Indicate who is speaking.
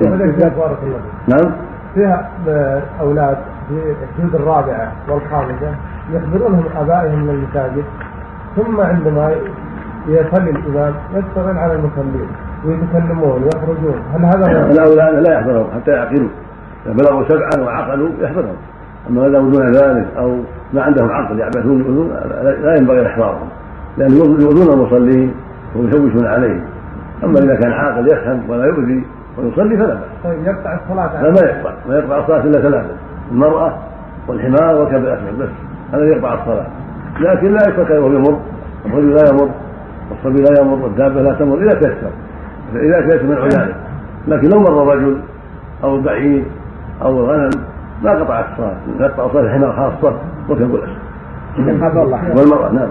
Speaker 1: بارك الله
Speaker 2: نعم.
Speaker 1: فيها أولاد في الحدود الرابعة والخامسة يحضرونهم آبائهم من المساجد ثم عندما يصلي الإمام يدخلون على المصلين ويتكلمون ويخرجون. هل هذا
Speaker 2: الاولاد لا يحضرهم حتى يعقلوا. إذا بلغوا سبعا وعقلوا يحضرهم. أما إذا دون ذلك أو ما عندهم عقل يعبثون لا ينبغي إحضارهم لأن يؤذون المصلين ويشوشون عليهم. أما إذا كان عاقل يفهم ولا يؤذي ويصلي فلا باس.
Speaker 1: طيب يقطع الصلاة.
Speaker 2: لا ما يقطع. ما يقطع الصلاة إلا ثلاثة. المرأة والحمار والكلب الاسود بس هذا يقطع الصلاة. لكن لا يترك وهو يمر. الرجل لا يمر والصبي لا يمر والدابه لا تمر إذا تيسر. إذا تيسر منع ذلك لكن لو مر الرجل أو البعير أو الغنم ما قطعت الصلاة. يقطع صلاه الحمار خاصة وكلب الاسود
Speaker 1: والمرأة
Speaker 2: نعم.